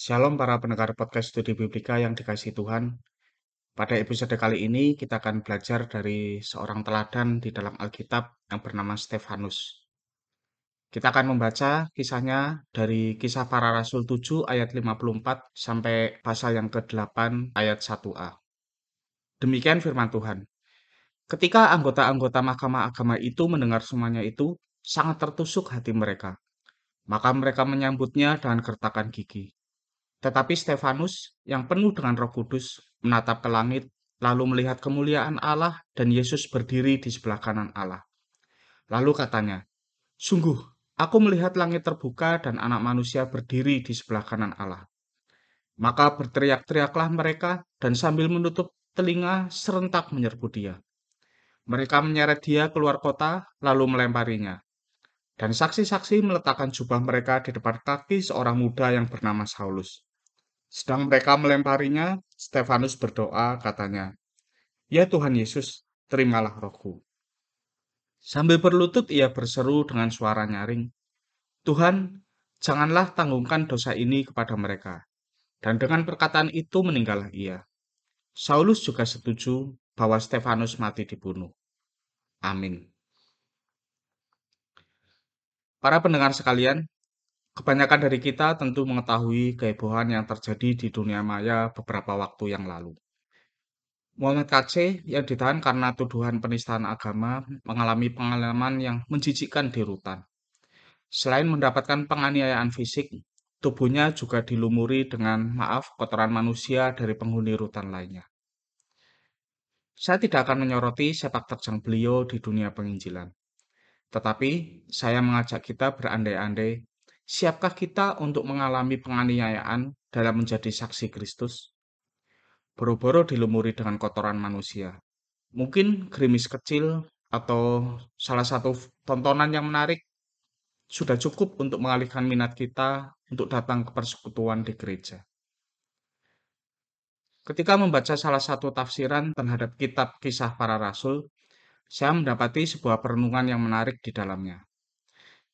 Shalom para pendengar podcast Studi Biblika yang dikasih Tuhan. Pada episode kali ini kita akan belajar dari seorang teladan di dalam Alkitab yang bernama Stefanus. Kita akan membaca kisahnya dari kisah para rasul 7 ayat 54 sampai pasal yang ke-8 ayat 1a. Demikian firman Tuhan. Ketika anggota-anggota mahkamah agama itu mendengar semuanya itu, sangat tertusuk hati mereka. Maka mereka menyambutnya dengan gertakan gigi. Tetapi Stefanus yang penuh dengan Roh Kudus menatap ke langit, lalu melihat kemuliaan Allah dan Yesus berdiri di sebelah kanan Allah. Lalu katanya, "Sungguh, aku melihat langit terbuka dan Anak Manusia berdiri di sebelah kanan Allah." Maka berteriak-teriaklah mereka dan sambil menutup telinga serentak menyerbu dia. Mereka menyeret dia keluar kota, lalu melemparinya. Dan saksi-saksi meletakkan jubah mereka di depan kaki seorang muda yang bernama Saulus. Sedang mereka melemparinya, Stefanus berdoa, katanya, Ya Tuhan Yesus, terimalah rohku. Sambil berlutut ia berseru dengan suara nyaring, Tuhan, janganlah tanggungkan dosa ini kepada mereka. Dan dengan perkataan itu meninggallah ia. Saulus juga setuju bahwa Stefanus mati dibunuh. Amin. Para pendengar sekalian, Kebanyakan dari kita tentu mengetahui kehebohan yang terjadi di dunia maya beberapa waktu yang lalu. Muhammad KC yang ditahan karena tuduhan penistaan agama mengalami pengalaman yang menjijikkan di rutan. Selain mendapatkan penganiayaan fisik, tubuhnya juga dilumuri dengan maaf kotoran manusia dari penghuni rutan lainnya. Saya tidak akan menyoroti sepak terjang beliau di dunia penginjilan. Tetapi saya mengajak kita berandai-andai Siapkah kita untuk mengalami penganiayaan dalam menjadi saksi Kristus? Boro-boro dilumuri dengan kotoran manusia. Mungkin gerimis kecil atau salah satu tontonan yang menarik sudah cukup untuk mengalihkan minat kita untuk datang ke persekutuan di gereja. Ketika membaca salah satu tafsiran terhadap kitab kisah para rasul, saya mendapati sebuah perenungan yang menarik di dalamnya.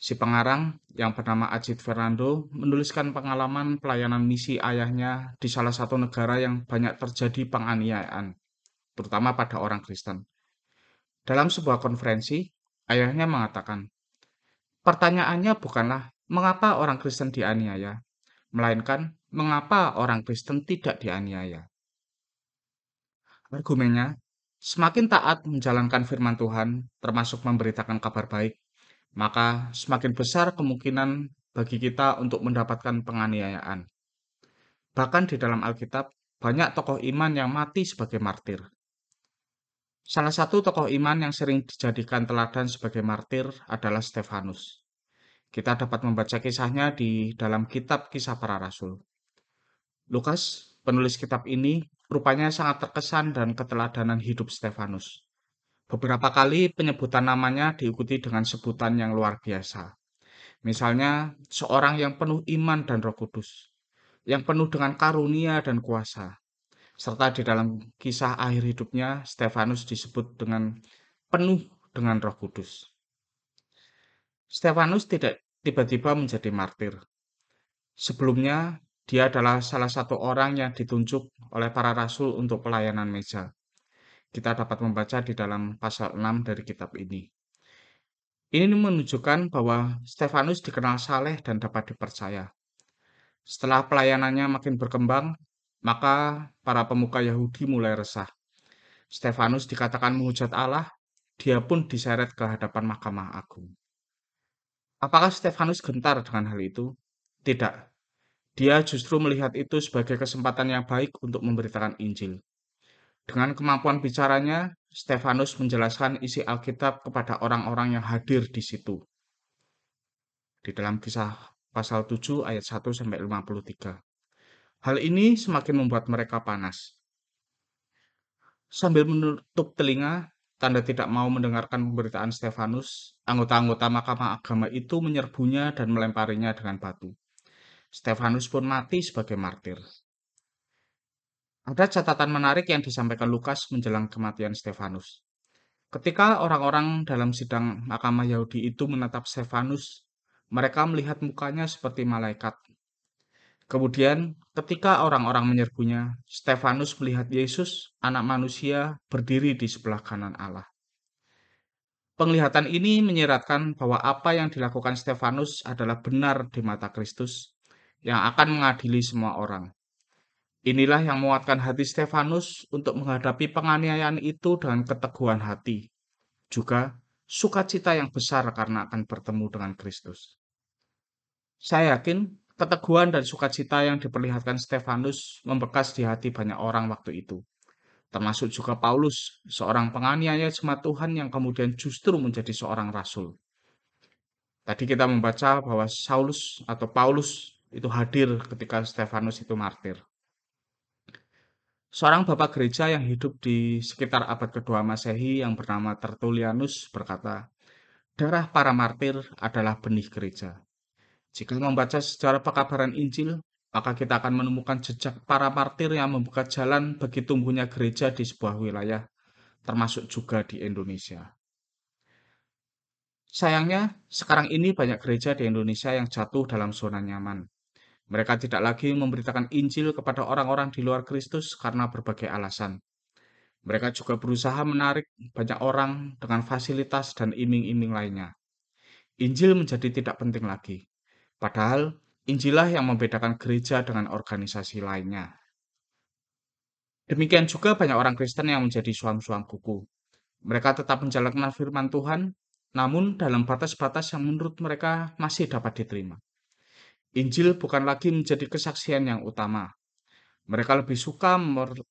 Si pengarang yang bernama Ajit Fernando menuliskan pengalaman pelayanan misi ayahnya di salah satu negara yang banyak terjadi penganiayaan, terutama pada orang Kristen. Dalam sebuah konferensi, ayahnya mengatakan, pertanyaannya bukanlah mengapa orang Kristen dianiaya, melainkan mengapa orang Kristen tidak dianiaya. Argumennya, semakin taat menjalankan firman Tuhan, termasuk memberitakan kabar baik, maka semakin besar kemungkinan bagi kita untuk mendapatkan penganiayaan. Bahkan di dalam Alkitab, banyak tokoh iman yang mati sebagai martir. Salah satu tokoh iman yang sering dijadikan teladan sebagai martir adalah Stefanus. Kita dapat membaca kisahnya di dalam kitab kisah para rasul. Lukas, penulis kitab ini, rupanya sangat terkesan dan keteladanan hidup Stefanus. Beberapa kali penyebutan namanya diikuti dengan sebutan yang luar biasa. Misalnya, seorang yang penuh iman dan roh kudus, yang penuh dengan karunia dan kuasa. Serta di dalam kisah akhir hidupnya, Stefanus disebut dengan penuh dengan roh kudus. Stefanus tidak tiba-tiba menjadi martir. Sebelumnya, dia adalah salah satu orang yang ditunjuk oleh para rasul untuk pelayanan meja kita dapat membaca di dalam pasal 6 dari kitab ini. Ini menunjukkan bahwa Stefanus dikenal saleh dan dapat dipercaya. Setelah pelayanannya makin berkembang, maka para pemuka Yahudi mulai resah. Stefanus dikatakan menghujat Allah, dia pun diseret ke hadapan Mahkamah Agung. Apakah Stefanus gentar dengan hal itu? Tidak. Dia justru melihat itu sebagai kesempatan yang baik untuk memberitakan Injil. Dengan kemampuan bicaranya, Stefanus menjelaskan isi Alkitab kepada orang-orang yang hadir di situ. Di dalam kisah pasal 7 ayat 1 sampai 53. Hal ini semakin membuat mereka panas. Sambil menutup telinga, tanda tidak mau mendengarkan pemberitaan Stefanus, anggota-anggota Mahkamah Agama itu menyerbunya dan melemparinya dengan batu. Stefanus pun mati sebagai martir. Ada catatan menarik yang disampaikan Lukas menjelang kematian Stefanus. Ketika orang-orang dalam sidang mahkamah Yahudi itu menatap Stefanus, mereka melihat mukanya seperti malaikat. Kemudian, ketika orang-orang menyerbunya, Stefanus melihat Yesus, Anak Manusia, berdiri di sebelah kanan Allah. Penglihatan ini menyiratkan bahwa apa yang dilakukan Stefanus adalah benar di mata Kristus yang akan mengadili semua orang. Inilah yang menguatkan hati Stefanus untuk menghadapi penganiayaan itu dengan keteguhan hati, juga sukacita yang besar karena akan bertemu dengan Kristus. Saya yakin keteguhan dan sukacita yang diperlihatkan Stefanus membekas di hati banyak orang waktu itu termasuk juga Paulus, seorang penganiaya jemaat Tuhan yang kemudian justru menjadi seorang rasul. Tadi kita membaca bahwa Saulus atau Paulus itu hadir ketika Stefanus itu martir. Seorang bapak gereja yang hidup di sekitar abad kedua Masehi yang bernama Tertullianus berkata, darah para martir adalah benih gereja. Jika membaca sejarah pekabaran Injil, maka kita akan menemukan jejak para martir yang membuka jalan bagi tumbuhnya gereja di sebuah wilayah, termasuk juga di Indonesia. Sayangnya, sekarang ini banyak gereja di Indonesia yang jatuh dalam zona nyaman. Mereka tidak lagi memberitakan Injil kepada orang-orang di luar Kristus karena berbagai alasan. Mereka juga berusaha menarik banyak orang dengan fasilitas dan iming-iming lainnya. Injil menjadi tidak penting lagi. Padahal Injilah yang membedakan gereja dengan organisasi lainnya. Demikian juga banyak orang Kristen yang menjadi suam-suam kuku. Mereka tetap menjalankan firman Tuhan, namun dalam batas-batas yang menurut mereka masih dapat diterima. Injil bukan lagi menjadi kesaksian yang utama. Mereka lebih suka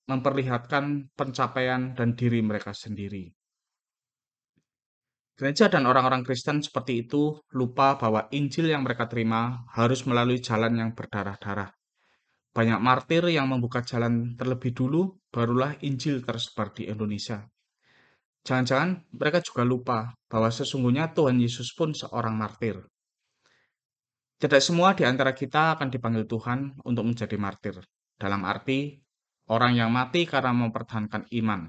memperlihatkan pencapaian dan diri mereka sendiri. Gereja dan orang-orang Kristen seperti itu lupa bahwa Injil yang mereka terima harus melalui jalan yang berdarah-darah. Banyak martir yang membuka jalan terlebih dulu, barulah Injil tersebar di Indonesia. Jangan-jangan mereka juga lupa bahwa sesungguhnya Tuhan Yesus pun seorang martir. Tidak semua di antara kita akan dipanggil Tuhan untuk menjadi martir. Dalam arti, orang yang mati karena mempertahankan iman.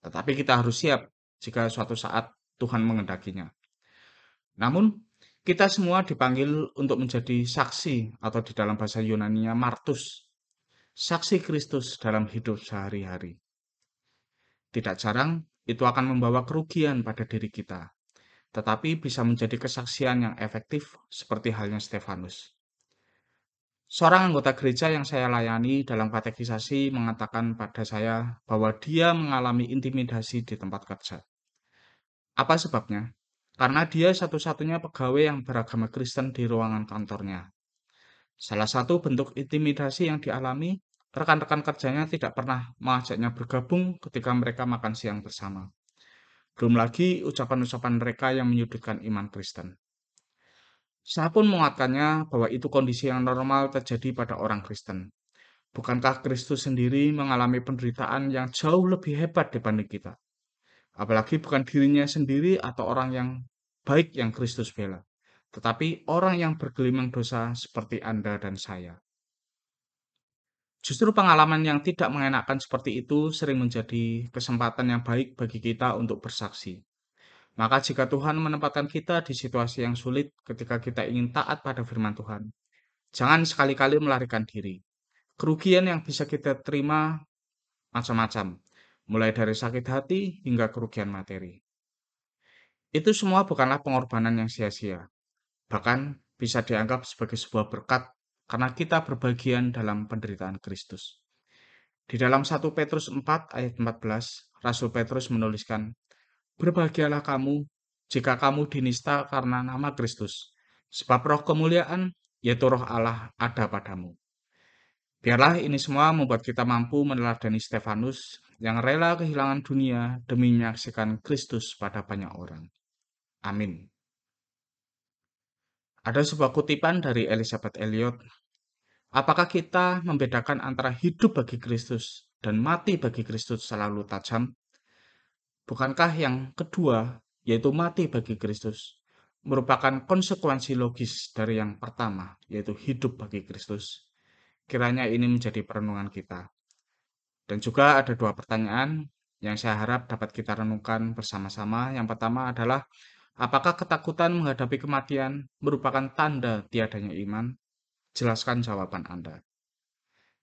Tetapi kita harus siap jika suatu saat Tuhan mengendakinya. Namun, kita semua dipanggil untuk menjadi saksi atau di dalam bahasa Yunani-nya martus, saksi Kristus dalam hidup sehari-hari. Tidak jarang itu akan membawa kerugian pada diri kita, tetapi bisa menjadi kesaksian yang efektif seperti halnya Stefanus. Seorang anggota gereja yang saya layani dalam katekisasi mengatakan pada saya bahwa dia mengalami intimidasi di tempat kerja. Apa sebabnya? Karena dia satu-satunya pegawai yang beragama Kristen di ruangan kantornya. Salah satu bentuk intimidasi yang dialami, rekan-rekan kerjanya tidak pernah mengajaknya bergabung ketika mereka makan siang bersama. Belum lagi ucapan-ucapan mereka yang menyudutkan iman Kristen. Saya pun menguatkannya bahwa itu kondisi yang normal terjadi pada orang Kristen. Bukankah Kristus sendiri mengalami penderitaan yang jauh lebih hebat dibanding kita? Apalagi bukan dirinya sendiri atau orang yang baik yang Kristus bela, tetapi orang yang bergelimang dosa seperti Anda dan saya. Justru pengalaman yang tidak mengenakan seperti itu sering menjadi kesempatan yang baik bagi kita untuk bersaksi. Maka jika Tuhan menempatkan kita di situasi yang sulit ketika kita ingin taat pada firman Tuhan, jangan sekali-kali melarikan diri. Kerugian yang bisa kita terima macam-macam, mulai dari sakit hati hingga kerugian materi. Itu semua bukanlah pengorbanan yang sia-sia, bahkan bisa dianggap sebagai sebuah berkat karena kita berbagian dalam penderitaan Kristus. Di dalam 1 Petrus 4 ayat 14, Rasul Petrus menuliskan, Berbahagialah kamu jika kamu dinista karena nama Kristus, sebab roh kemuliaan, yaitu roh Allah, ada padamu. Biarlah ini semua membuat kita mampu meneladani Stefanus yang rela kehilangan dunia demi menyaksikan Kristus pada banyak orang. Amin. Ada sebuah kutipan dari Elizabeth Elliot. Apakah kita membedakan antara hidup bagi Kristus dan mati bagi Kristus selalu tajam? Bukankah yang kedua, yaitu mati bagi Kristus, merupakan konsekuensi logis dari yang pertama, yaitu hidup bagi Kristus? Kiranya ini menjadi perenungan kita. Dan juga ada dua pertanyaan yang saya harap dapat kita renungkan bersama-sama. Yang pertama adalah, apakah ketakutan menghadapi kematian merupakan tanda tiadanya iman? Jelaskan jawaban Anda.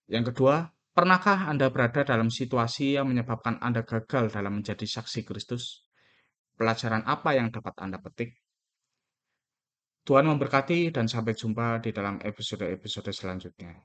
Yang kedua, pernahkah Anda berada dalam situasi yang menyebabkan Anda gagal dalam menjadi saksi Kristus? Pelajaran apa yang dapat Anda petik? Tuhan memberkati dan sampai jumpa di dalam episode-episode selanjutnya.